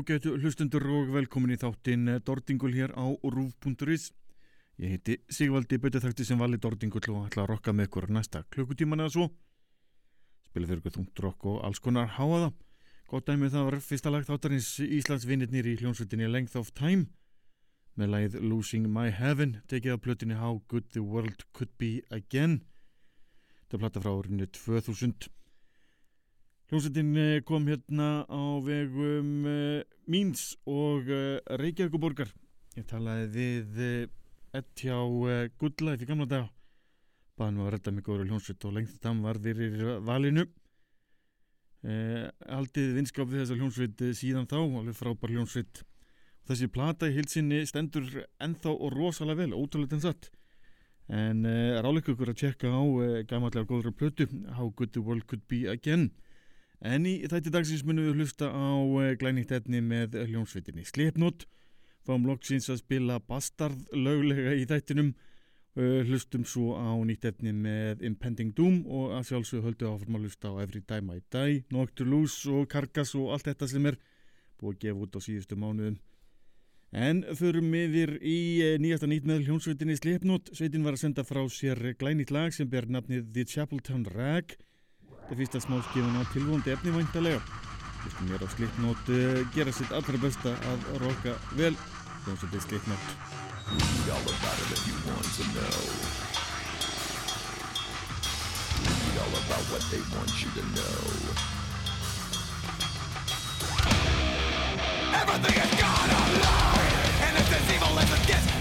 Ágætu hlustundur og velkomin í þáttinn Dordingul hér á rúf.is Ég heiti Sigvaldi Bötethakti sem vali Dordingul og ætla að rokka með ykkur næsta klukkutíman eða svo. Spila fyrir ykkur þungt rokk og alls konar háaða Gótt dæmið það var fyrsta lag þáttarins Íslands vinnirnir í hljónsveitinni Length of Time. Með lagið Losing My Heaven tekið af plötinni How Good the World Could Be Again. Þetta er platta frá árinu 2000 Hljómsveitin eh, kom hérna á vegum uh, Míns og uh, Reykjavíkuborgar. Ég talaði við ett hjá Goodlife í gamla dag. Baðan var að redda mig góður hljómsveit og lengt það var fyrir valinu. Aldið vinskap við þessa hljómsveit síðan þá, alveg frábær hljómsveit. Þessi plata í hilsinni stendur ennþá og rosalega vel, ótrúlega en satt. En ráleikur ykkur að tjekka á gamanlega góður plötu, How Good the World Could Be Again. En í þætti dagsins munum við hlusta á eh, glænýtt etni með hljómsveitinni Slipnot. Fáum loksins að spila Bastard löglega í þættinum. Eh, hlustum svo á nýtt etni með Impending Doom og að sjálfsög höldu áfram að hlusta á Every Time I Die, Nocturlus og Carcass og allt þetta sem er búið að gefa út á síðustu mánuðum. En förum við í eh, nýjasta nýtt með hljómsveitinni Slipnot. Sveitin var að senda frá sér glænýtt lag sem ber nafnið The Chapeltown Rag Er fyrsta smáskifun á tilvóndi efni væntalega. Fyrstu mér á Slipknot uh, gera sitt allra besta að roka vel. Hljómsveitir Slipknot. Read all about if what they want you to know. Everything is gone online And it's as evil as it gets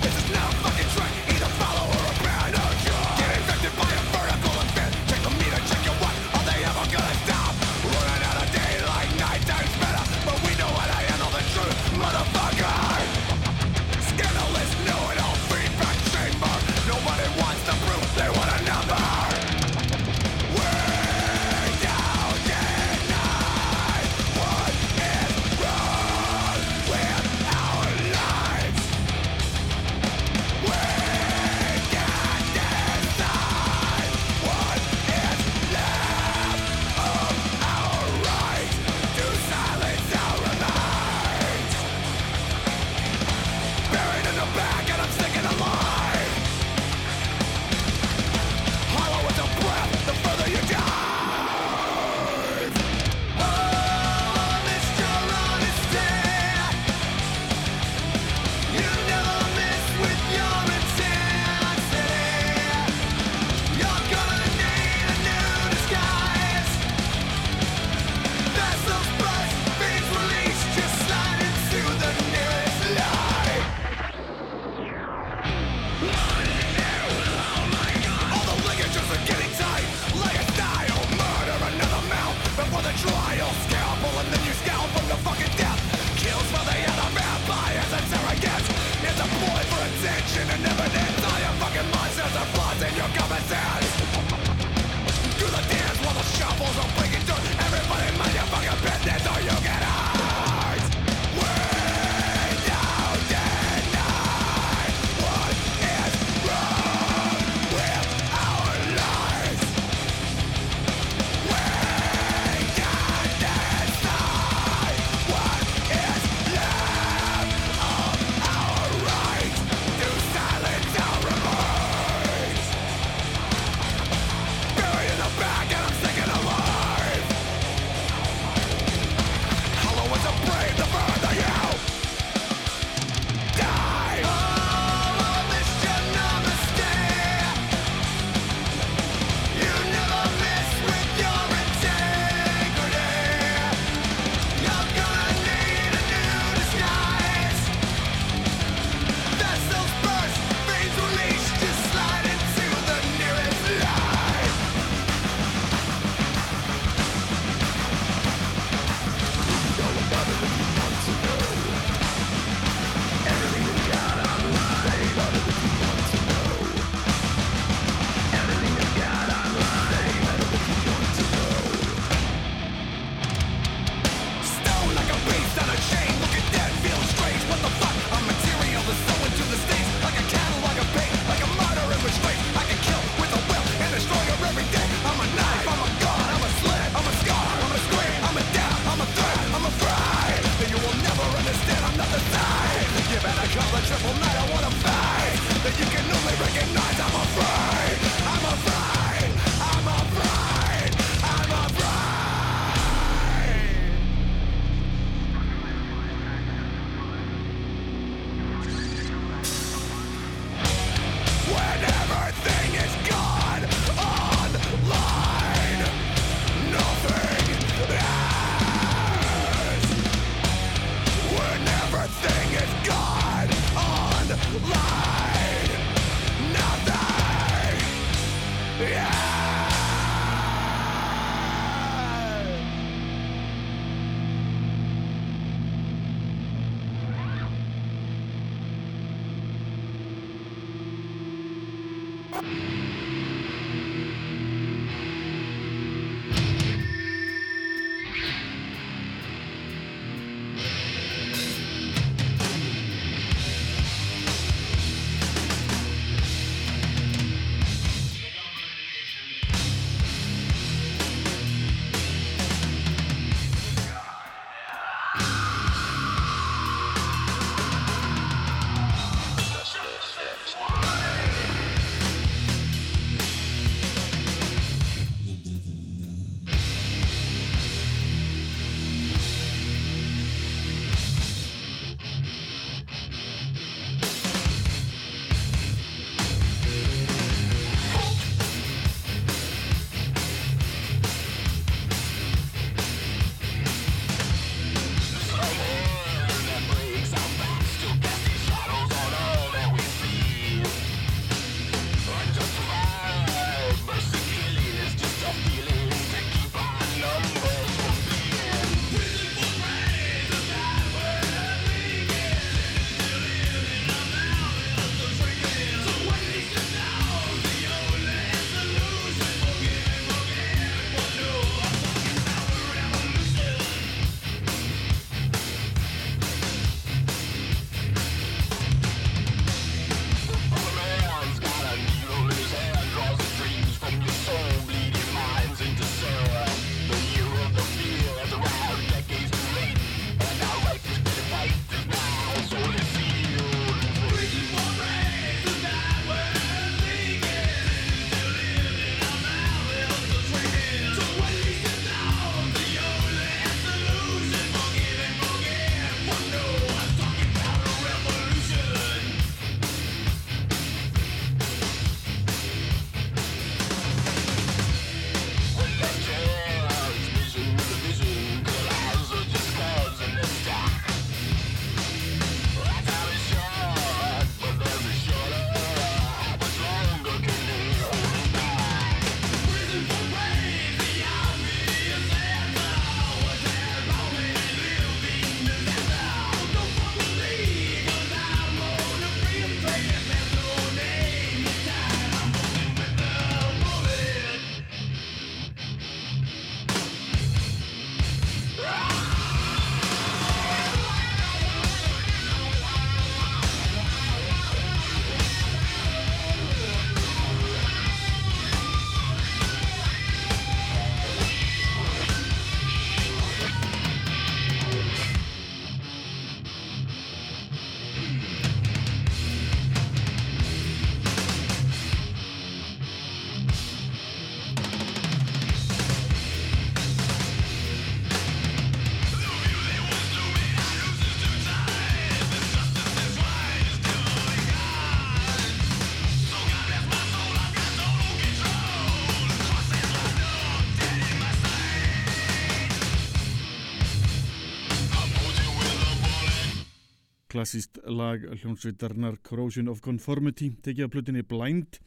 klassíst lag hljómsveitarnar Corrosion of Conformity tekið að plutinni Blind.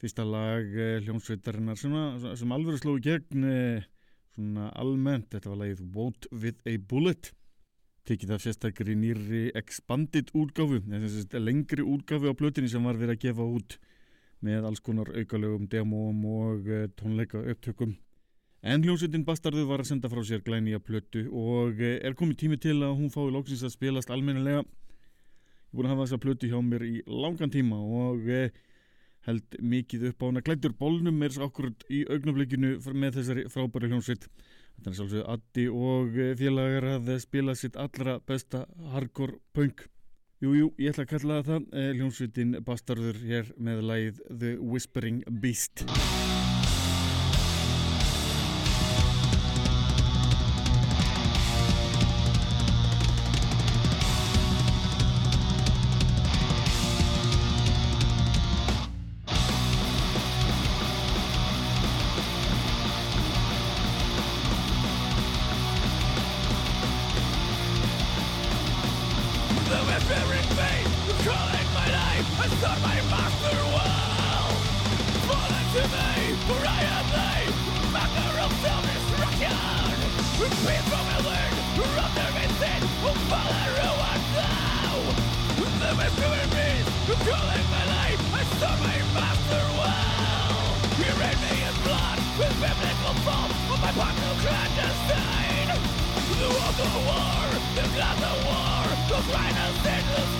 Fyrsta lag eh, hljómsveitarnar svona, sem alveg sló í gegn eh, svona almennt, þetta var lagið Vote with a Bullet. Tekið af sérstakri nýri expanded útgáfu, lengri útgáfu á plutinni sem var verið að gefa út með alls konar aukalögum, demóum og eh, tónleika upptökum. En hljómsveitin Bastardu var að senda frá sér glæni að plötu og er komið tími til að hún fái lóksins að spilast almennilega Ég búin að hafa þessa plötu hjá mér í langan tíma og eh, held mikið upp á hana. Klættur bólnum er akkurat í augnablikinu með þessari frábæri hljómsveit. Þetta er svolítið Addi og eh, félagar að spila sitt allra besta hardcore punk. Jújú, jú, ég ætla að kalla það eh, hljómsveitin Bastardur hér með lægið The Whispering Beast. final sentence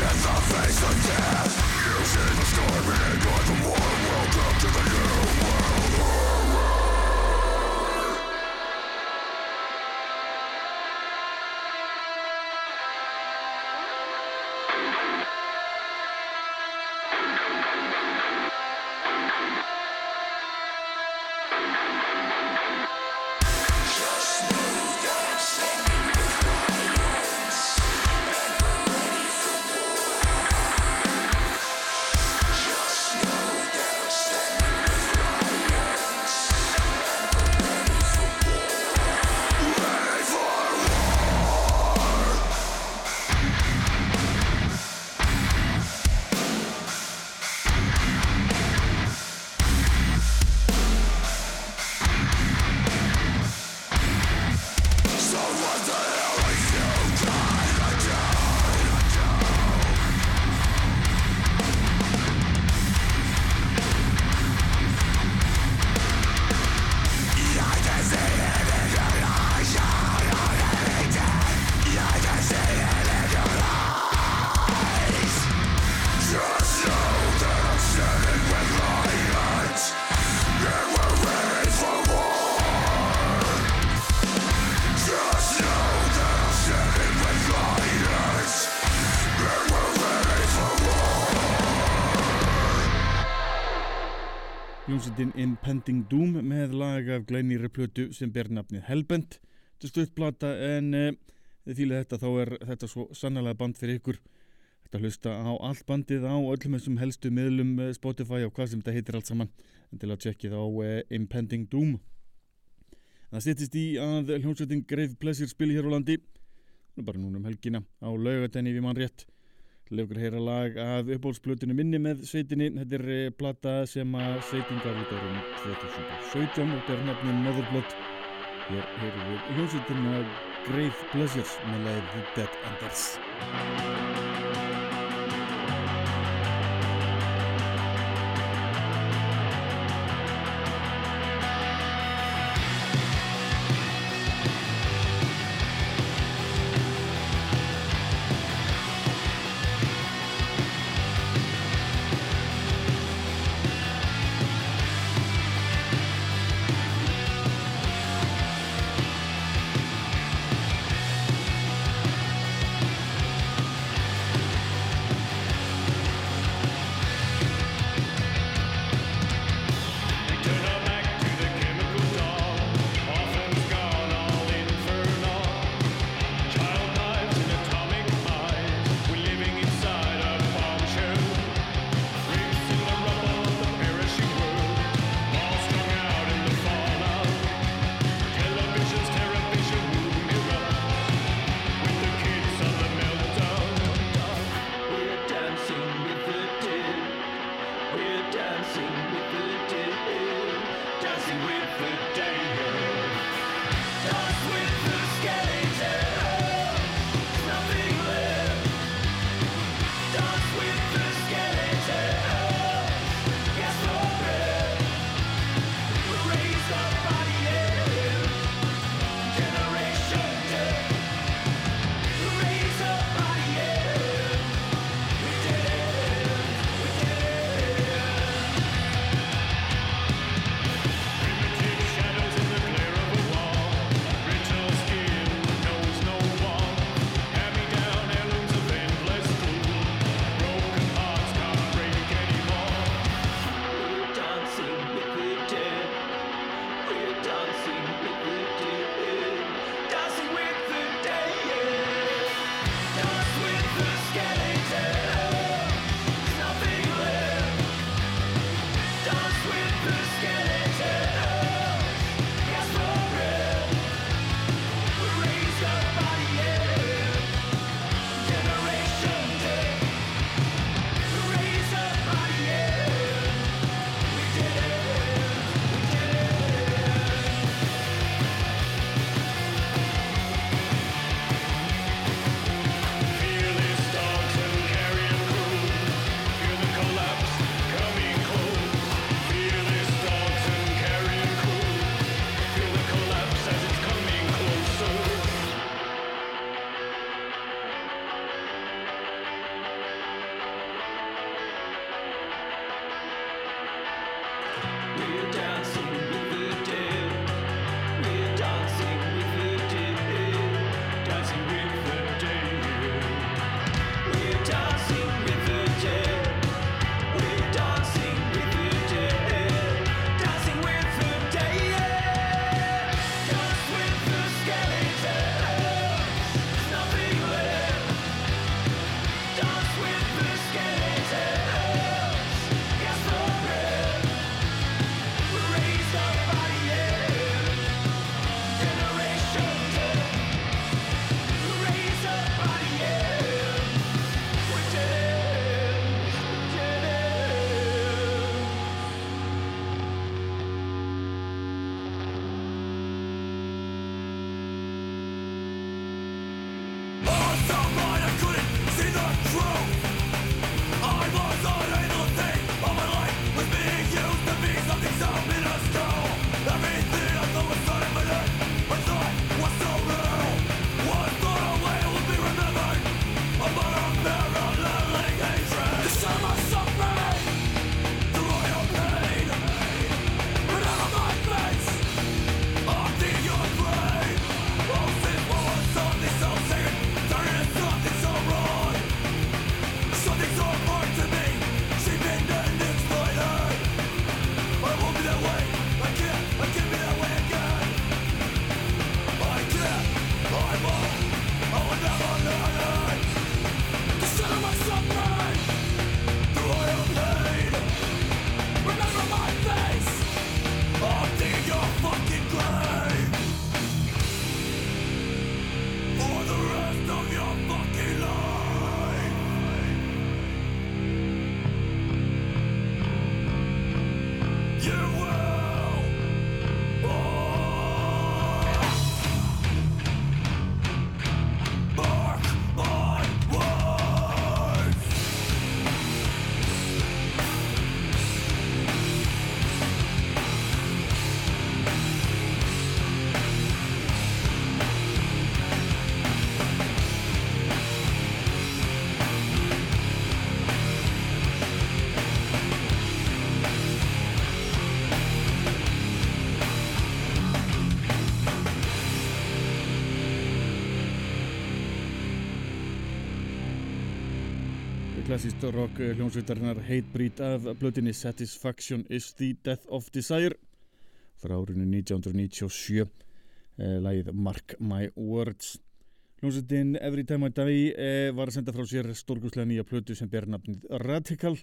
in the face of death Using the storm and the war Welcome to the new world. Hljómsveitin Impending Doom með lag af glænýri plötu sem ber nafnið Hellbent. Er stuttplata en uh, þið fýlið þetta þá er þetta svo sannlega band fyrir ykkur. Þetta hlusta á allt bandið á öllum þessum helstu miðlum uh, Spotify og hvað sem þetta heitir allt saman en til að tjekkið á uh, Impending Doom. Það stýttist í að hljómsveitin Grave Pleasure spili hér á landi bara núna um helgina á laugatenni við mann rétt. Leifur heyra lag af uppbólsplutinu minni með sveitinni. Þetta er eh, plata sem að sveitin gaf út árum 2017 og þetta er nefnum Motherblot. Hér heyrum við hljómsveitina Grave Pleasures með lagið The Dead Enders. Klassíst rock hljómsveitarinnar Hatebreed af blötinni Satisfaction is the Death of Desire frá árinu 1997 eh, lagið Mark My Words. Hljómsveitin Every Time I Die eh, var að senda frá sér stórgúslega nýja plötu sem ber nafnið Radical.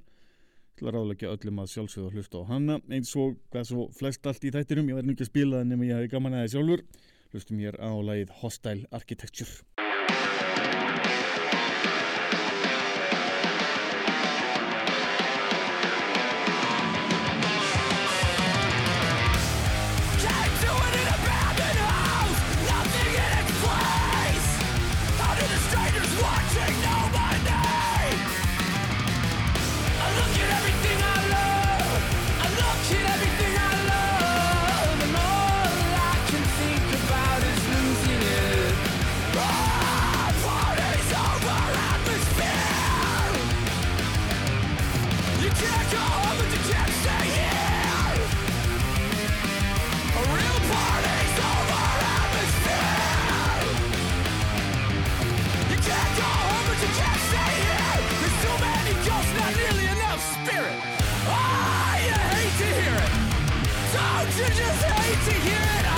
Til að ráðleggja öllum að sjálfsögða að hlusta á hana eins og hvað svo flest allt í þættinum. Ég verði nú ekki að spila það nema ég hafi gaman aðeins sjálfur. Hlustum hér á lagið Hostile Architecture you just hate to hear it.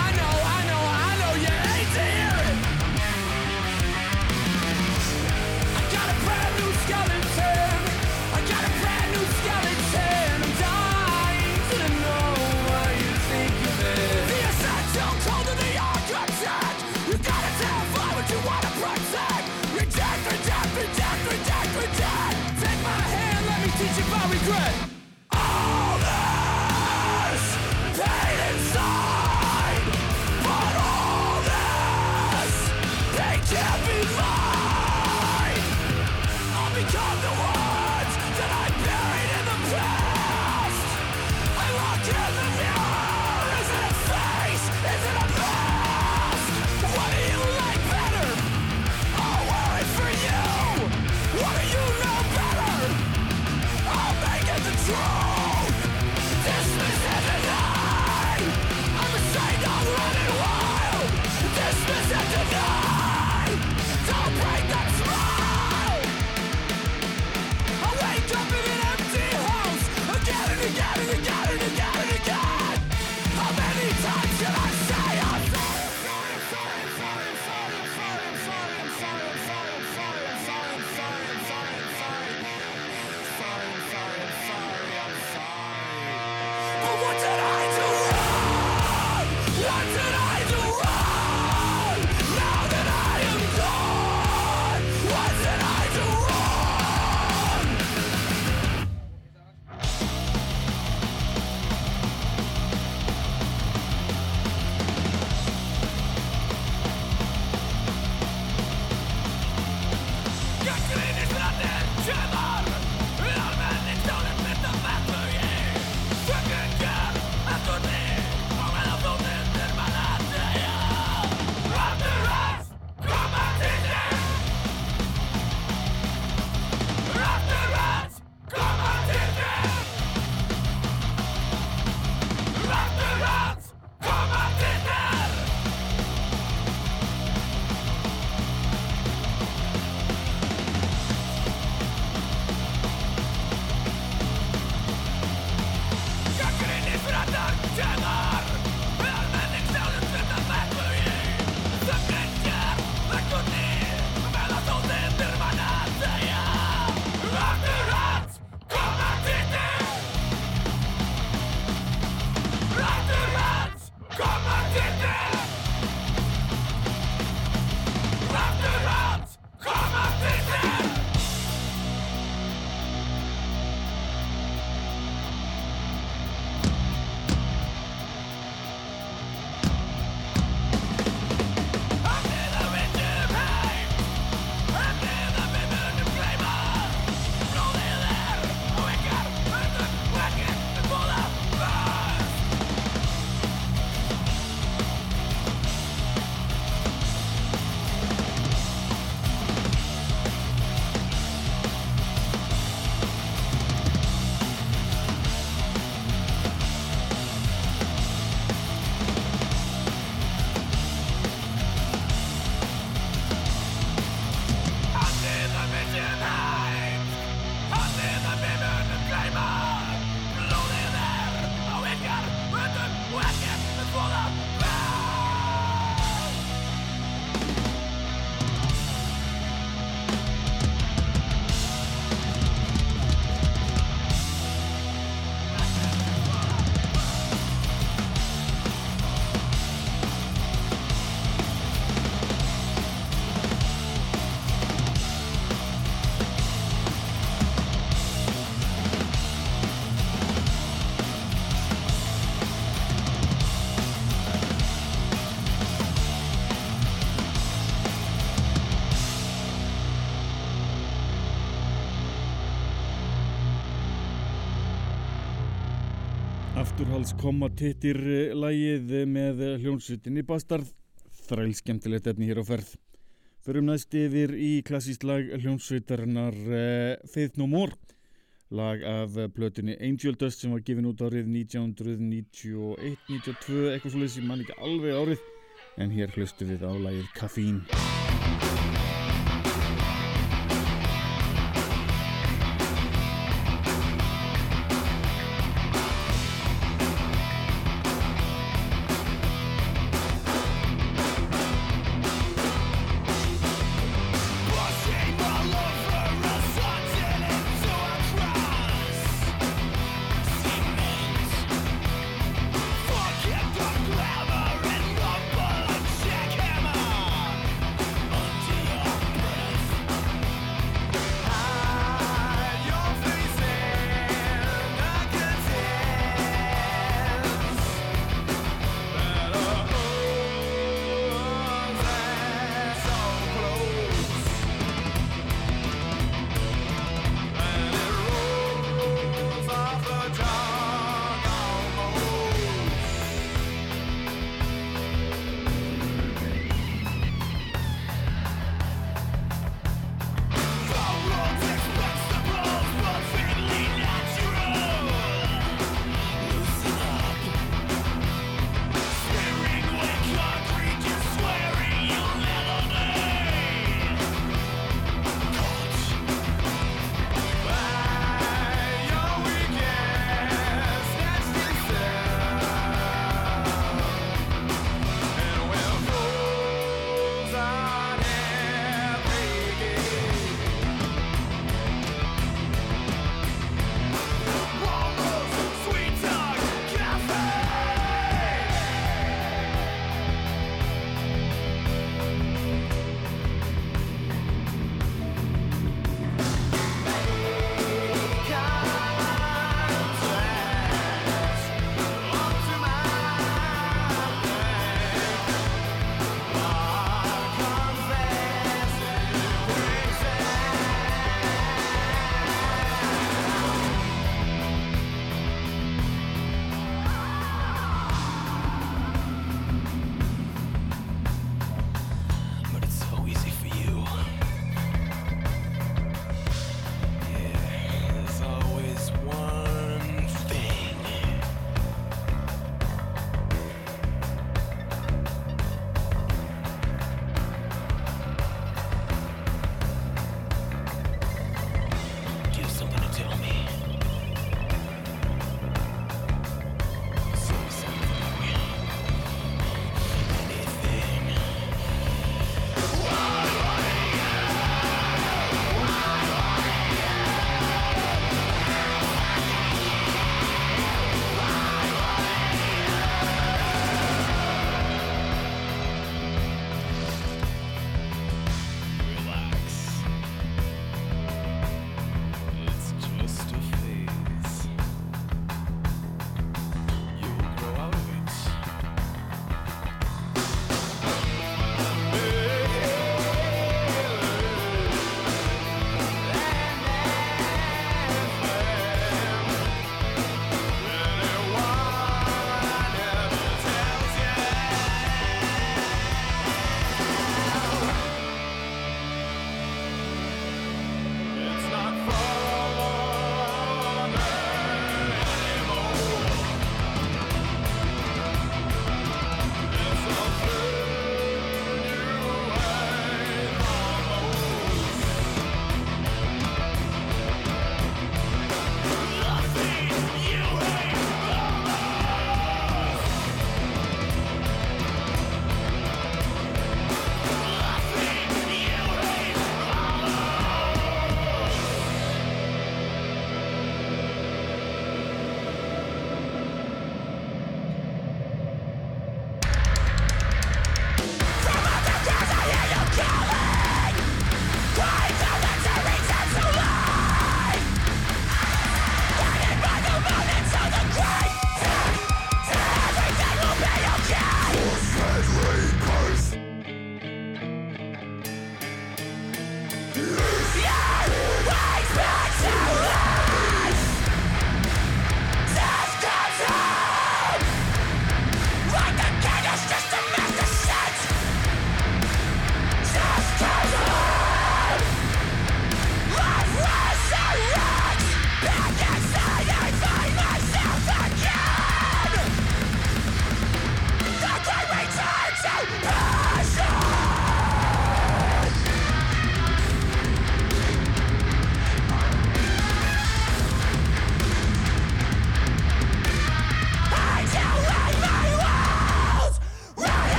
Afturhals koma tittir eh, lægið með hljónsvitinni Bastard. Þræl skemmtilegt efni hér á ferð. Förum næst yfir í klassíst lag hljónsvitarinnar Faith No More. Lag af plötunni Angel Dust sem var gefin út árið 1991-92, eitthvað svolítið sem mann ekki alveg árið. En hér hlustu við á lagið Caffeine.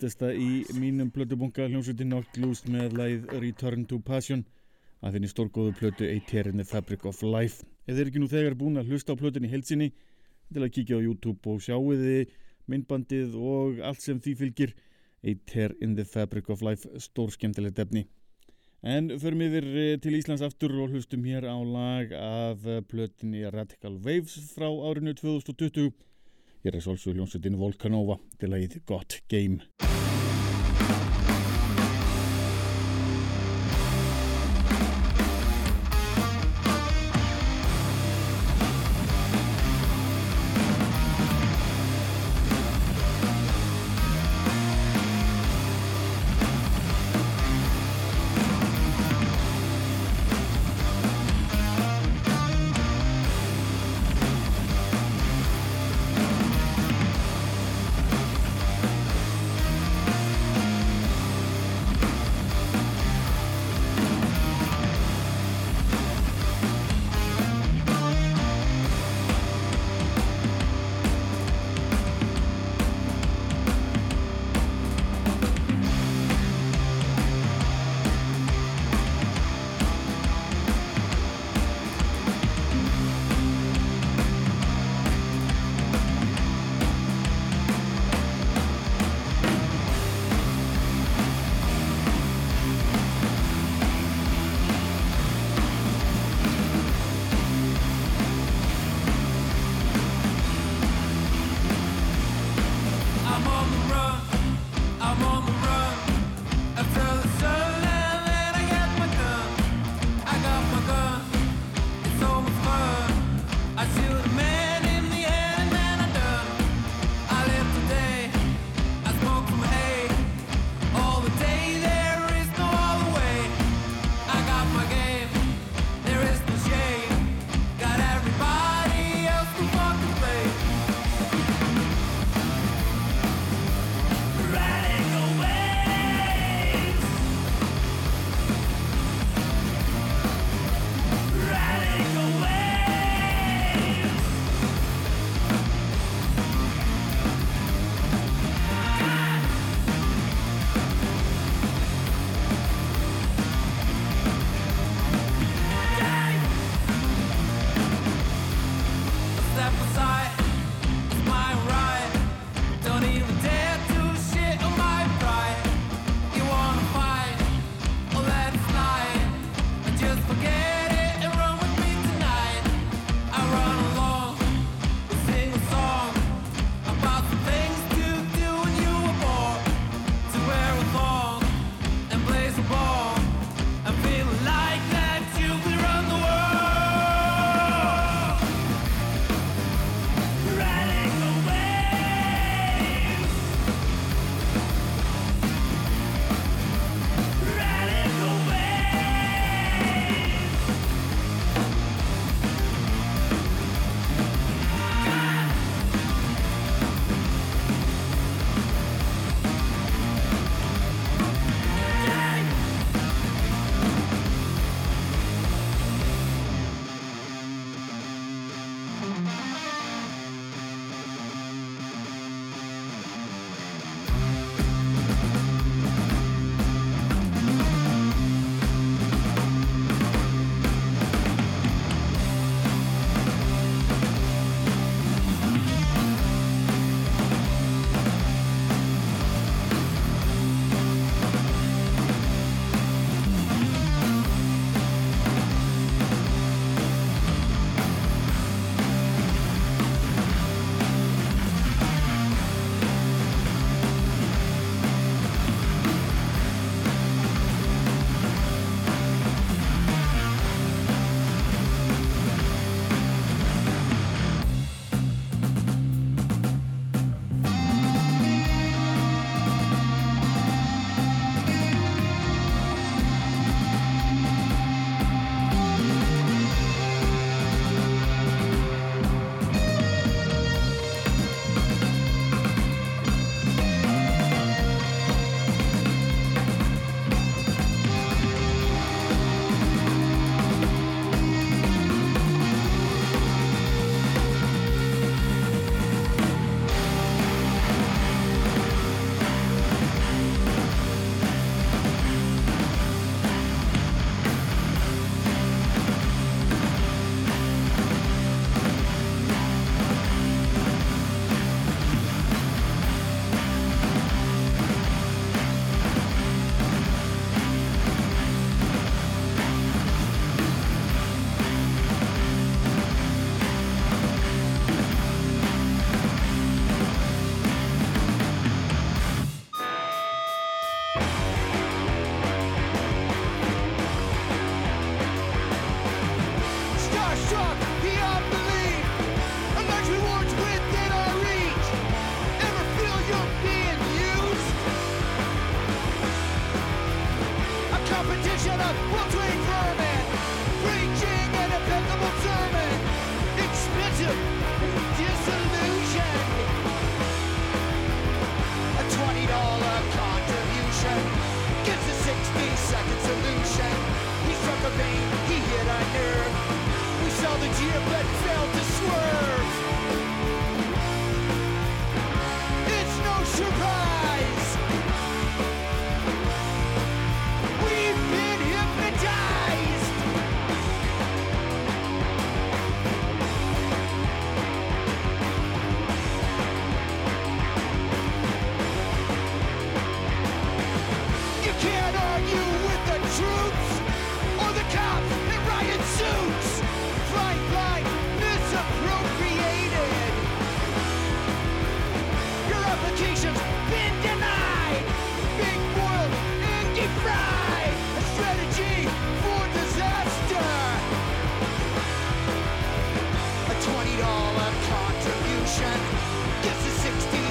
Það heitast það í mínum plötubunga hljómsveitin Knocked Loose með læð Return to Passion að þinni stórgóðu in the Fabric of Life. Ef þeir ekki nú þegar búin að hlusta á plötun í heilsinni til að kíkja á YouTube og sjáuði myndbandið og allt sem því fylgir the Fabric of Life stór skemmtilegt efni. En förum yfir eh, til Íslands aftur og hlustum hér á lag af eh, plötinni Radical Waves frá árinu 2020 Ég er svolsug hljómsveitin Volcanova til að íði gott game.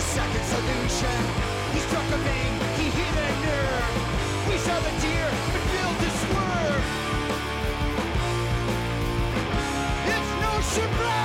second solution. He struck a vein, he hit a nerve. We saw the deer, but failed to swerve. It's no surprise.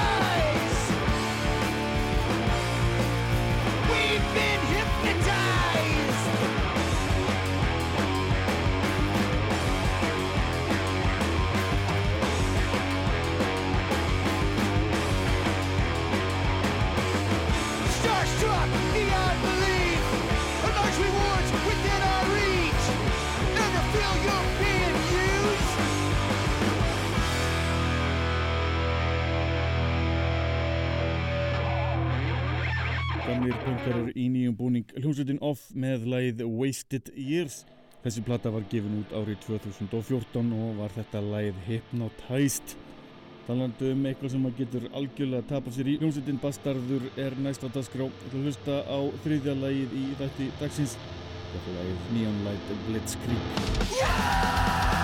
gamlir punkarar í nýjum búning hljómsveitin Off með læð Wasted Years. Þessi platta var gefin út árið 2014 og var þetta læð Hypnotized. Talandu um eitthvað sem maður getur algjörlega tapað sér í. Hljómsveitin Bastardur er næst á dagskrá. Þú hlusta á þriðja læð í þætti dagsins. Þetta er læð Neon Light Blitzkrieg. Yeah!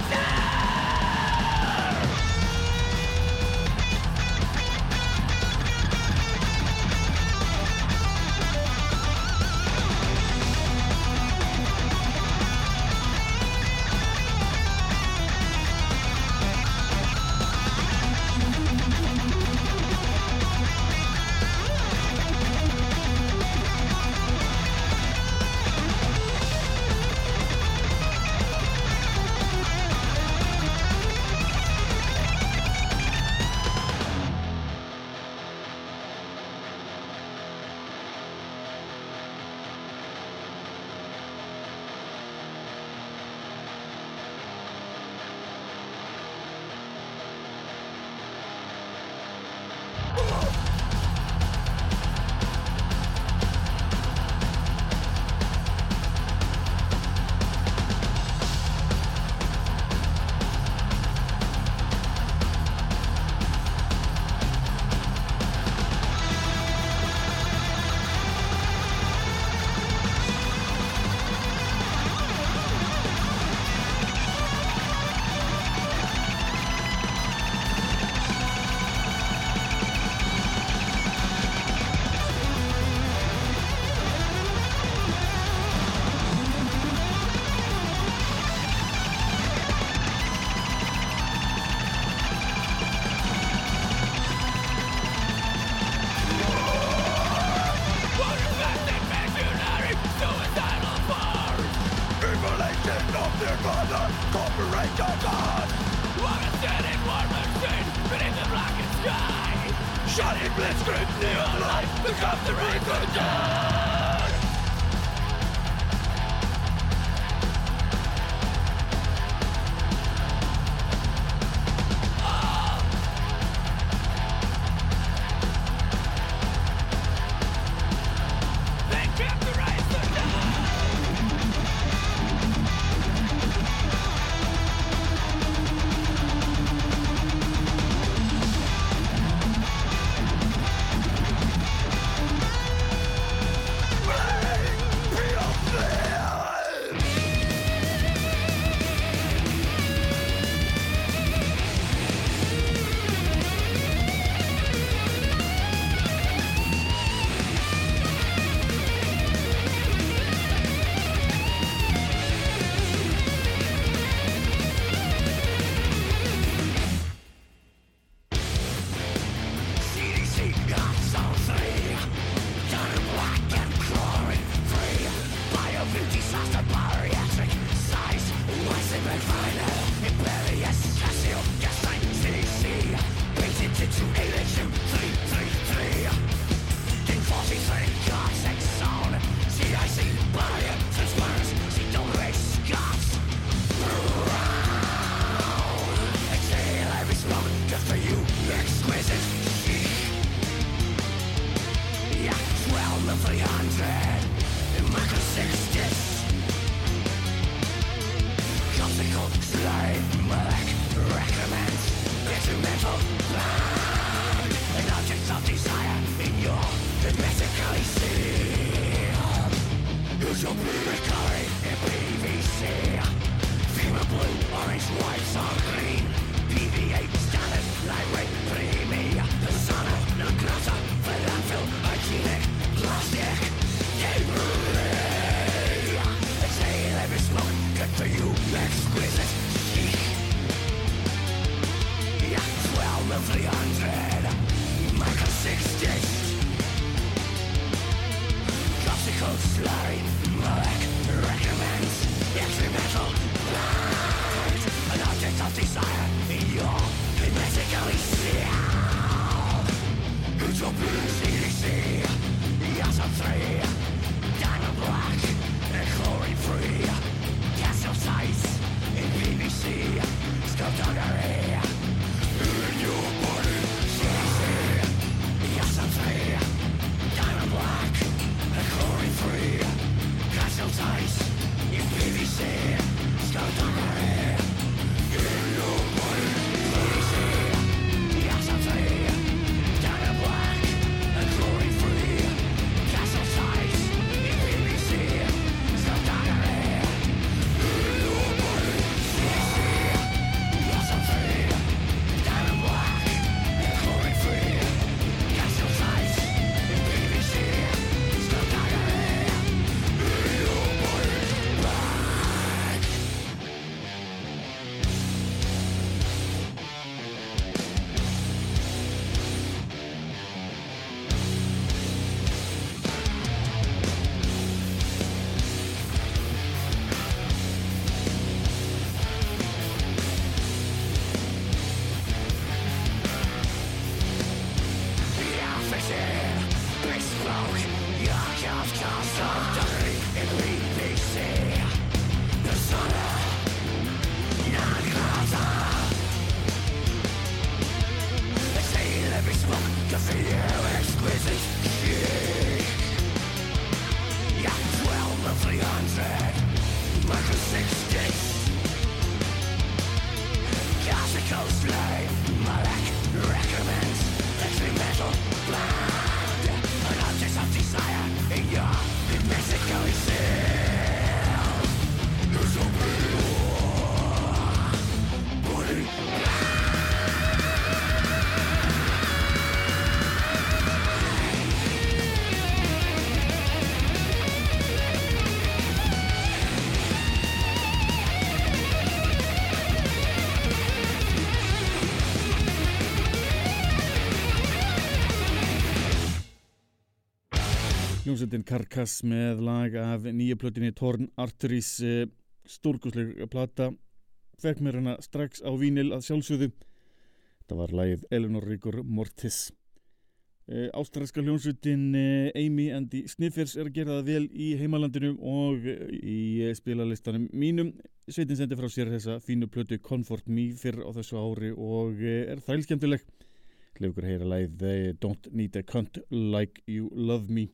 Hljómsveitin Karkass með lag af nýja plötinni Torn Arteries eh, stórkusleg plata fekk mér hana strax á vínil að sjálfsögðu þetta var lagið Eleanor Rigor Mortis Uh, Ástralska hljómsveitin uh, Amy and the Sniffers er að gera það vel í heimalandinu og í spilalistanum mínum. Sveitin sendi frá sér þessa fínu plötu Comfort Me fyrr á þessu ári og er þælskemtileg. Leifur heyra læð Don't Need a Cunt Like You Love Me.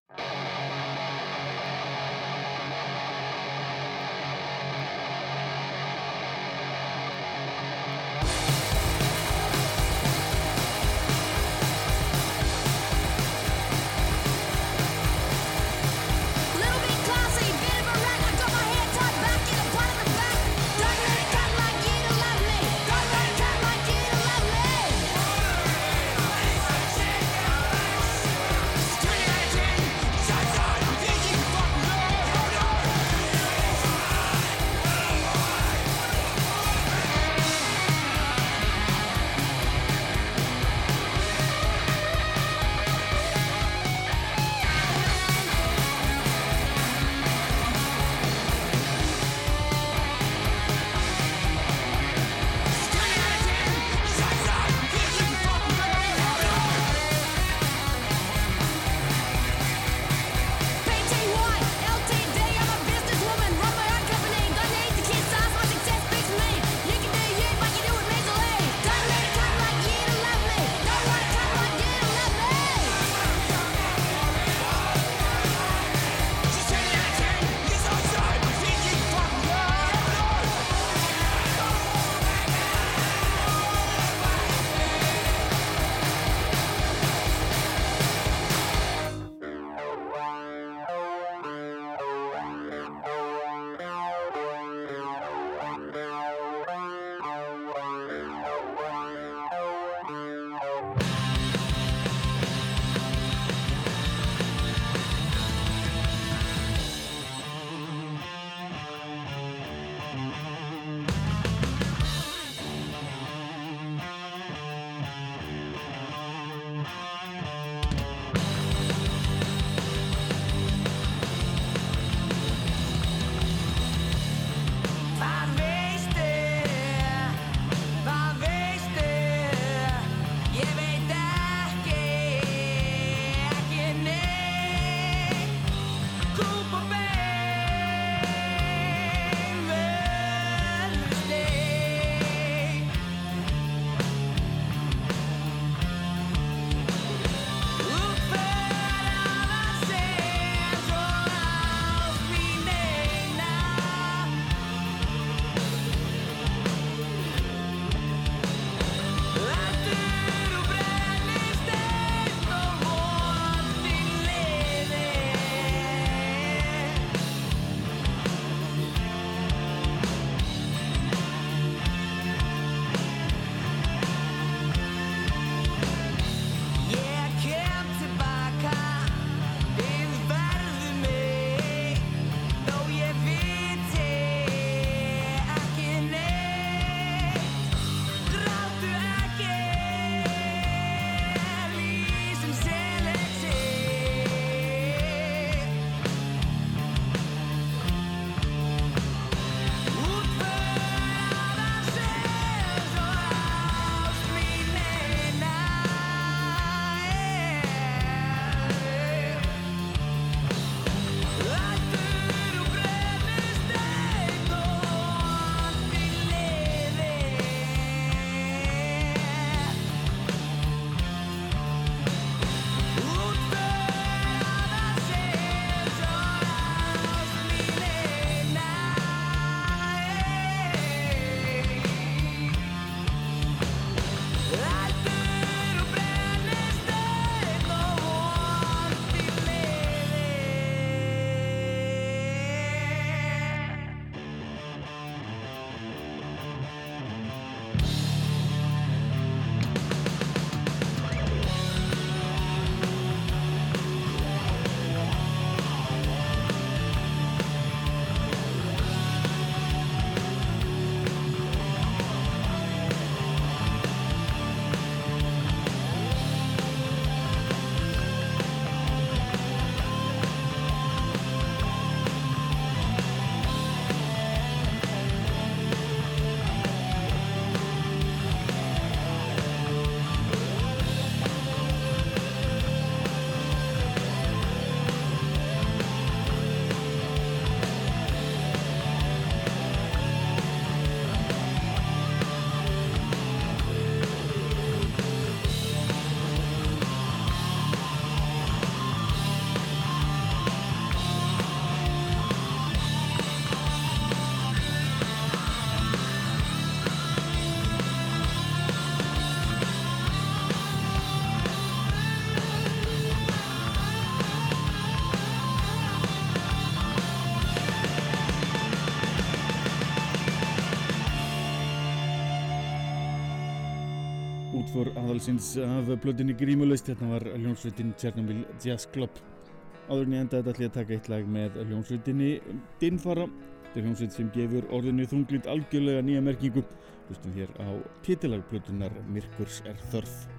Fór aðalsins af blöndinni grímuleist, hérna var hljómsveitin Tjernomil Jazz Club. Áður en ég endaði allir að taka eitt lag með hljómsveitinni Dinfara. Þetta er hljómsveit sem gefur orðinu þunglind algjörlega nýja merkingu. Hlustum hér á titilagblötunar Mirkurs er þörf.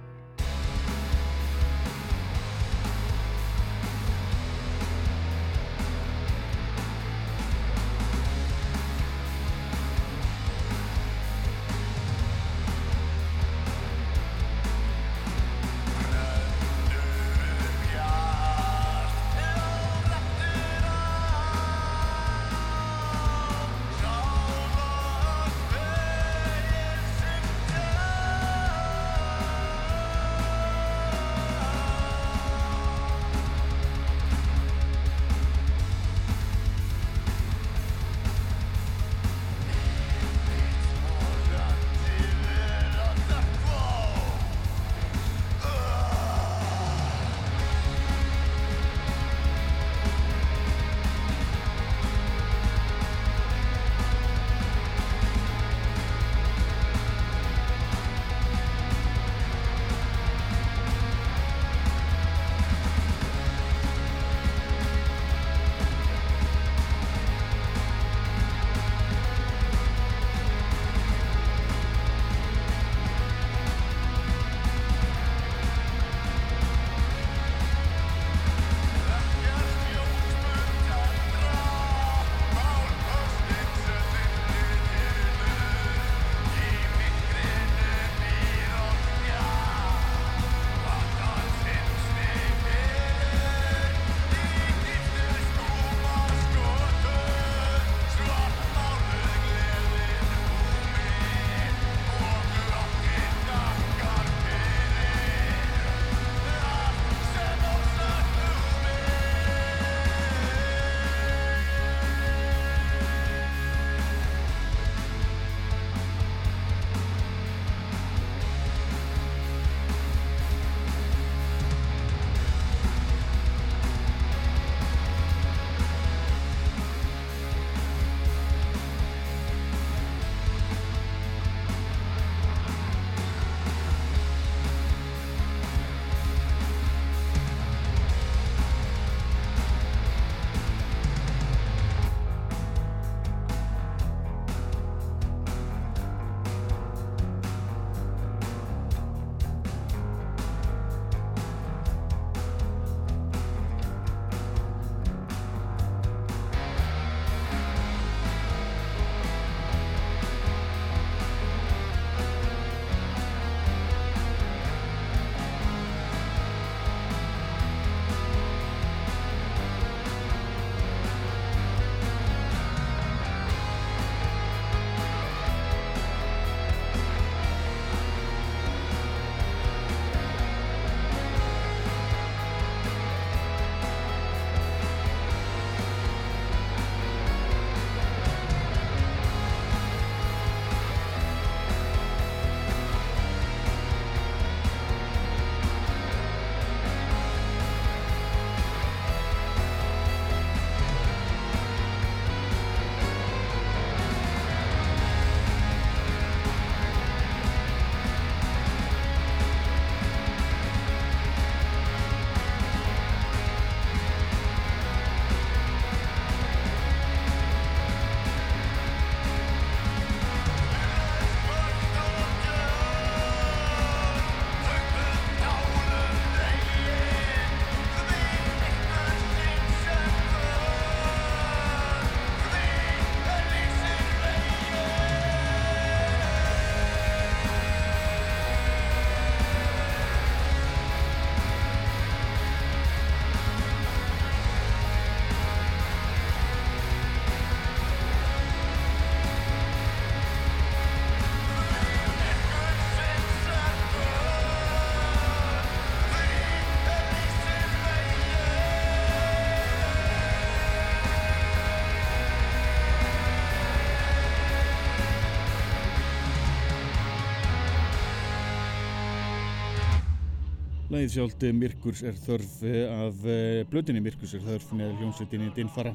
Læðið sjálft eh, Mirkurs er þörf eh, af eh, blötinni Mirkurs er þörf með hljómsveitinni Dinfara.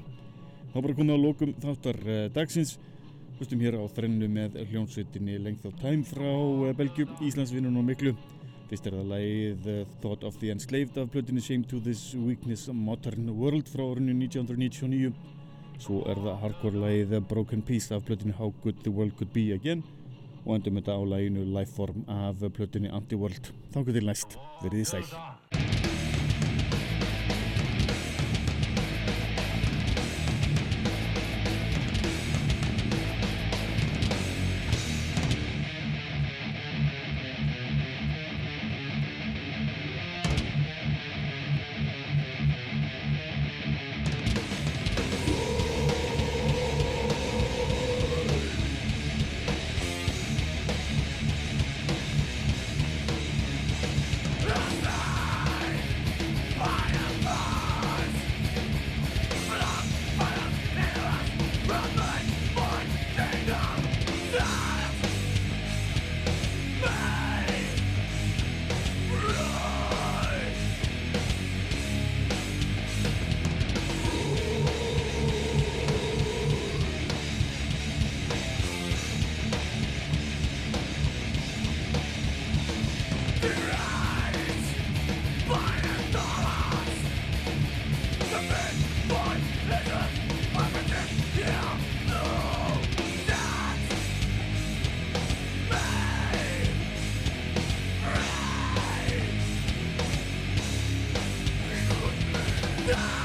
Þá bara komið á lókum þáttar dagsins. Hlustum hér á þrennu með hljómsveitinni Length of Time frá Belgium, Íslandsvinnun og miklu. Fyrst er það lagið Thought of the Enslaved af plötinu Shame to this Weakness Modern World frá árinu 1999 Svo er það hardcore lagið Broken Peace af plötinu How Good the World Could Be Again og endum þetta á laginu Lifeform af plötinu Anti-World Þannig til næst, verið í sæl Yeah!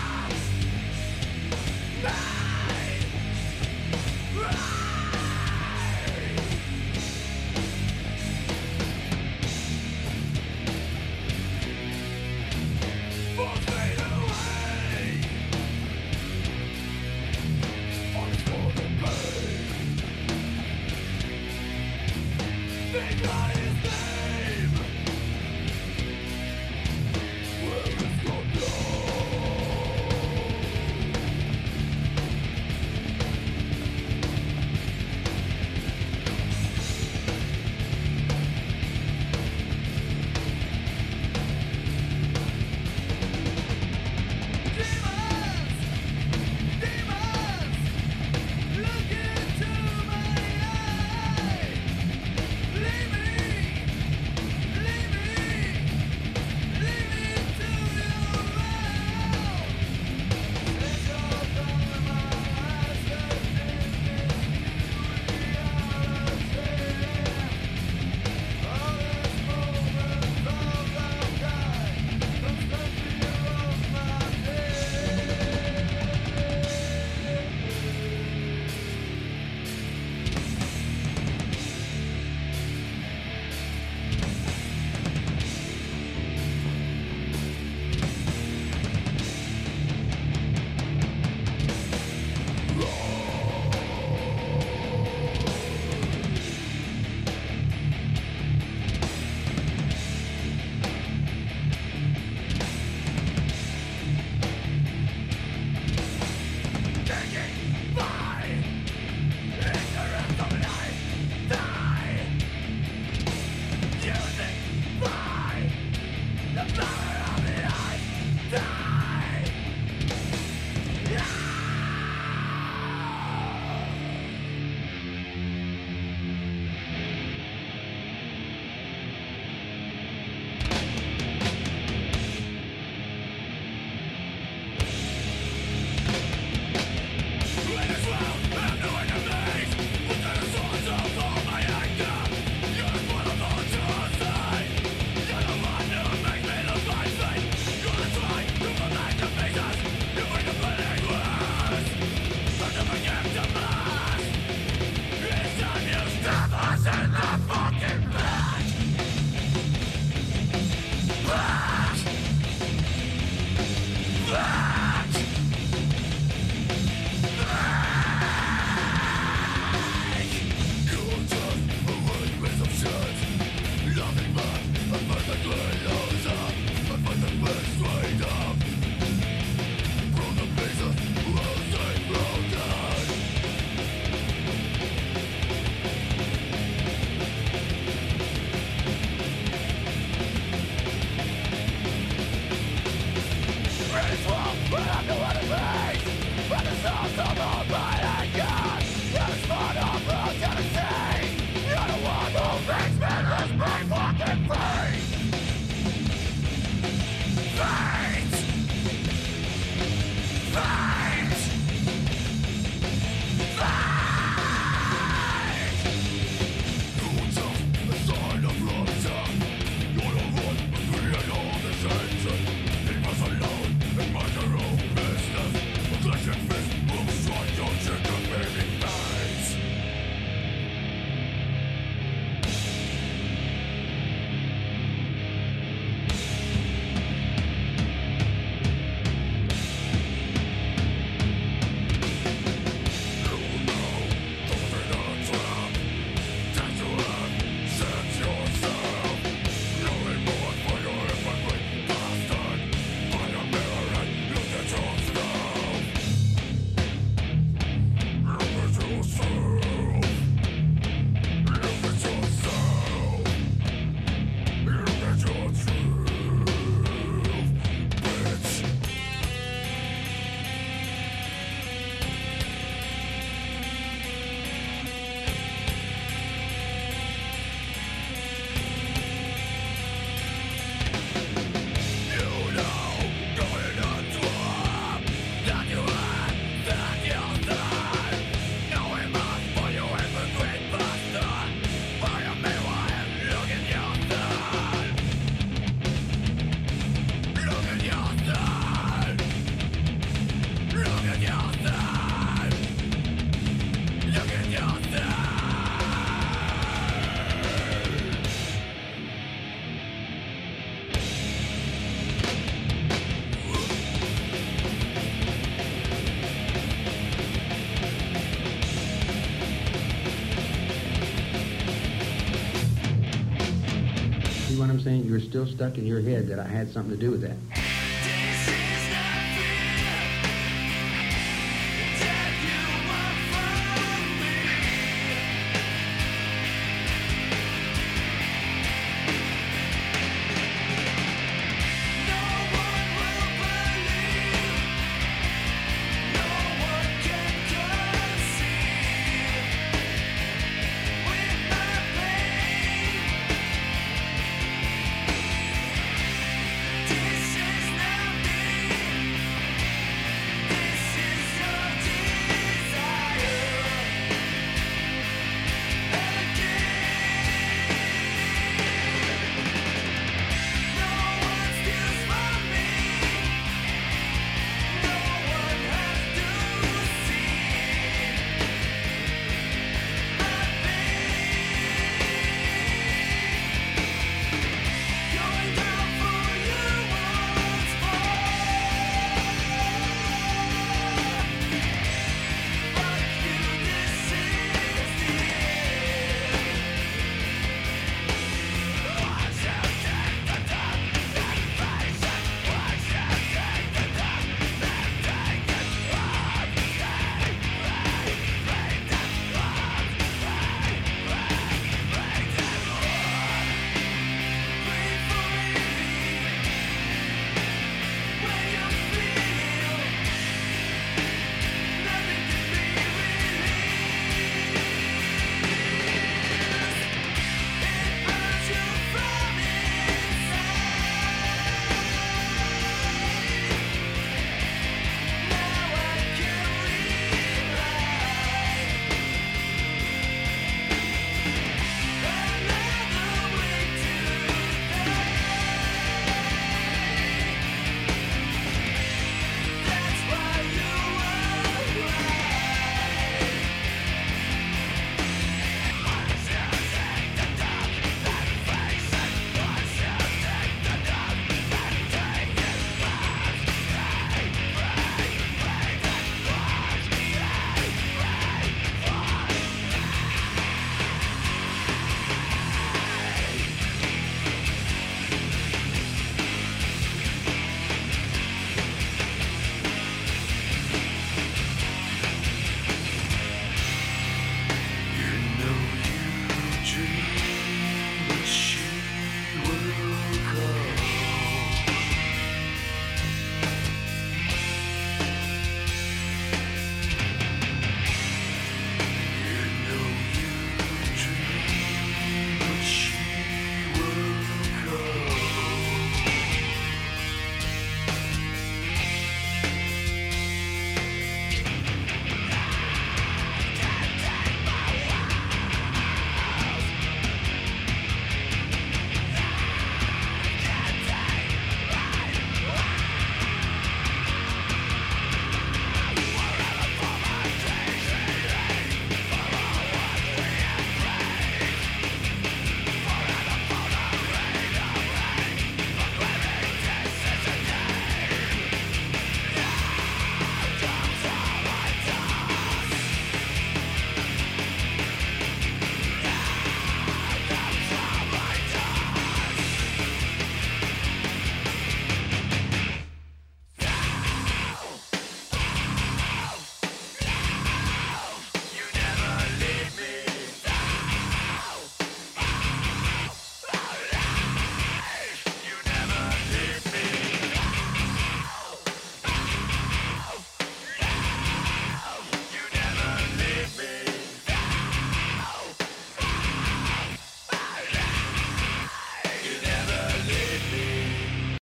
Still stuck in your head that I had something to do with that.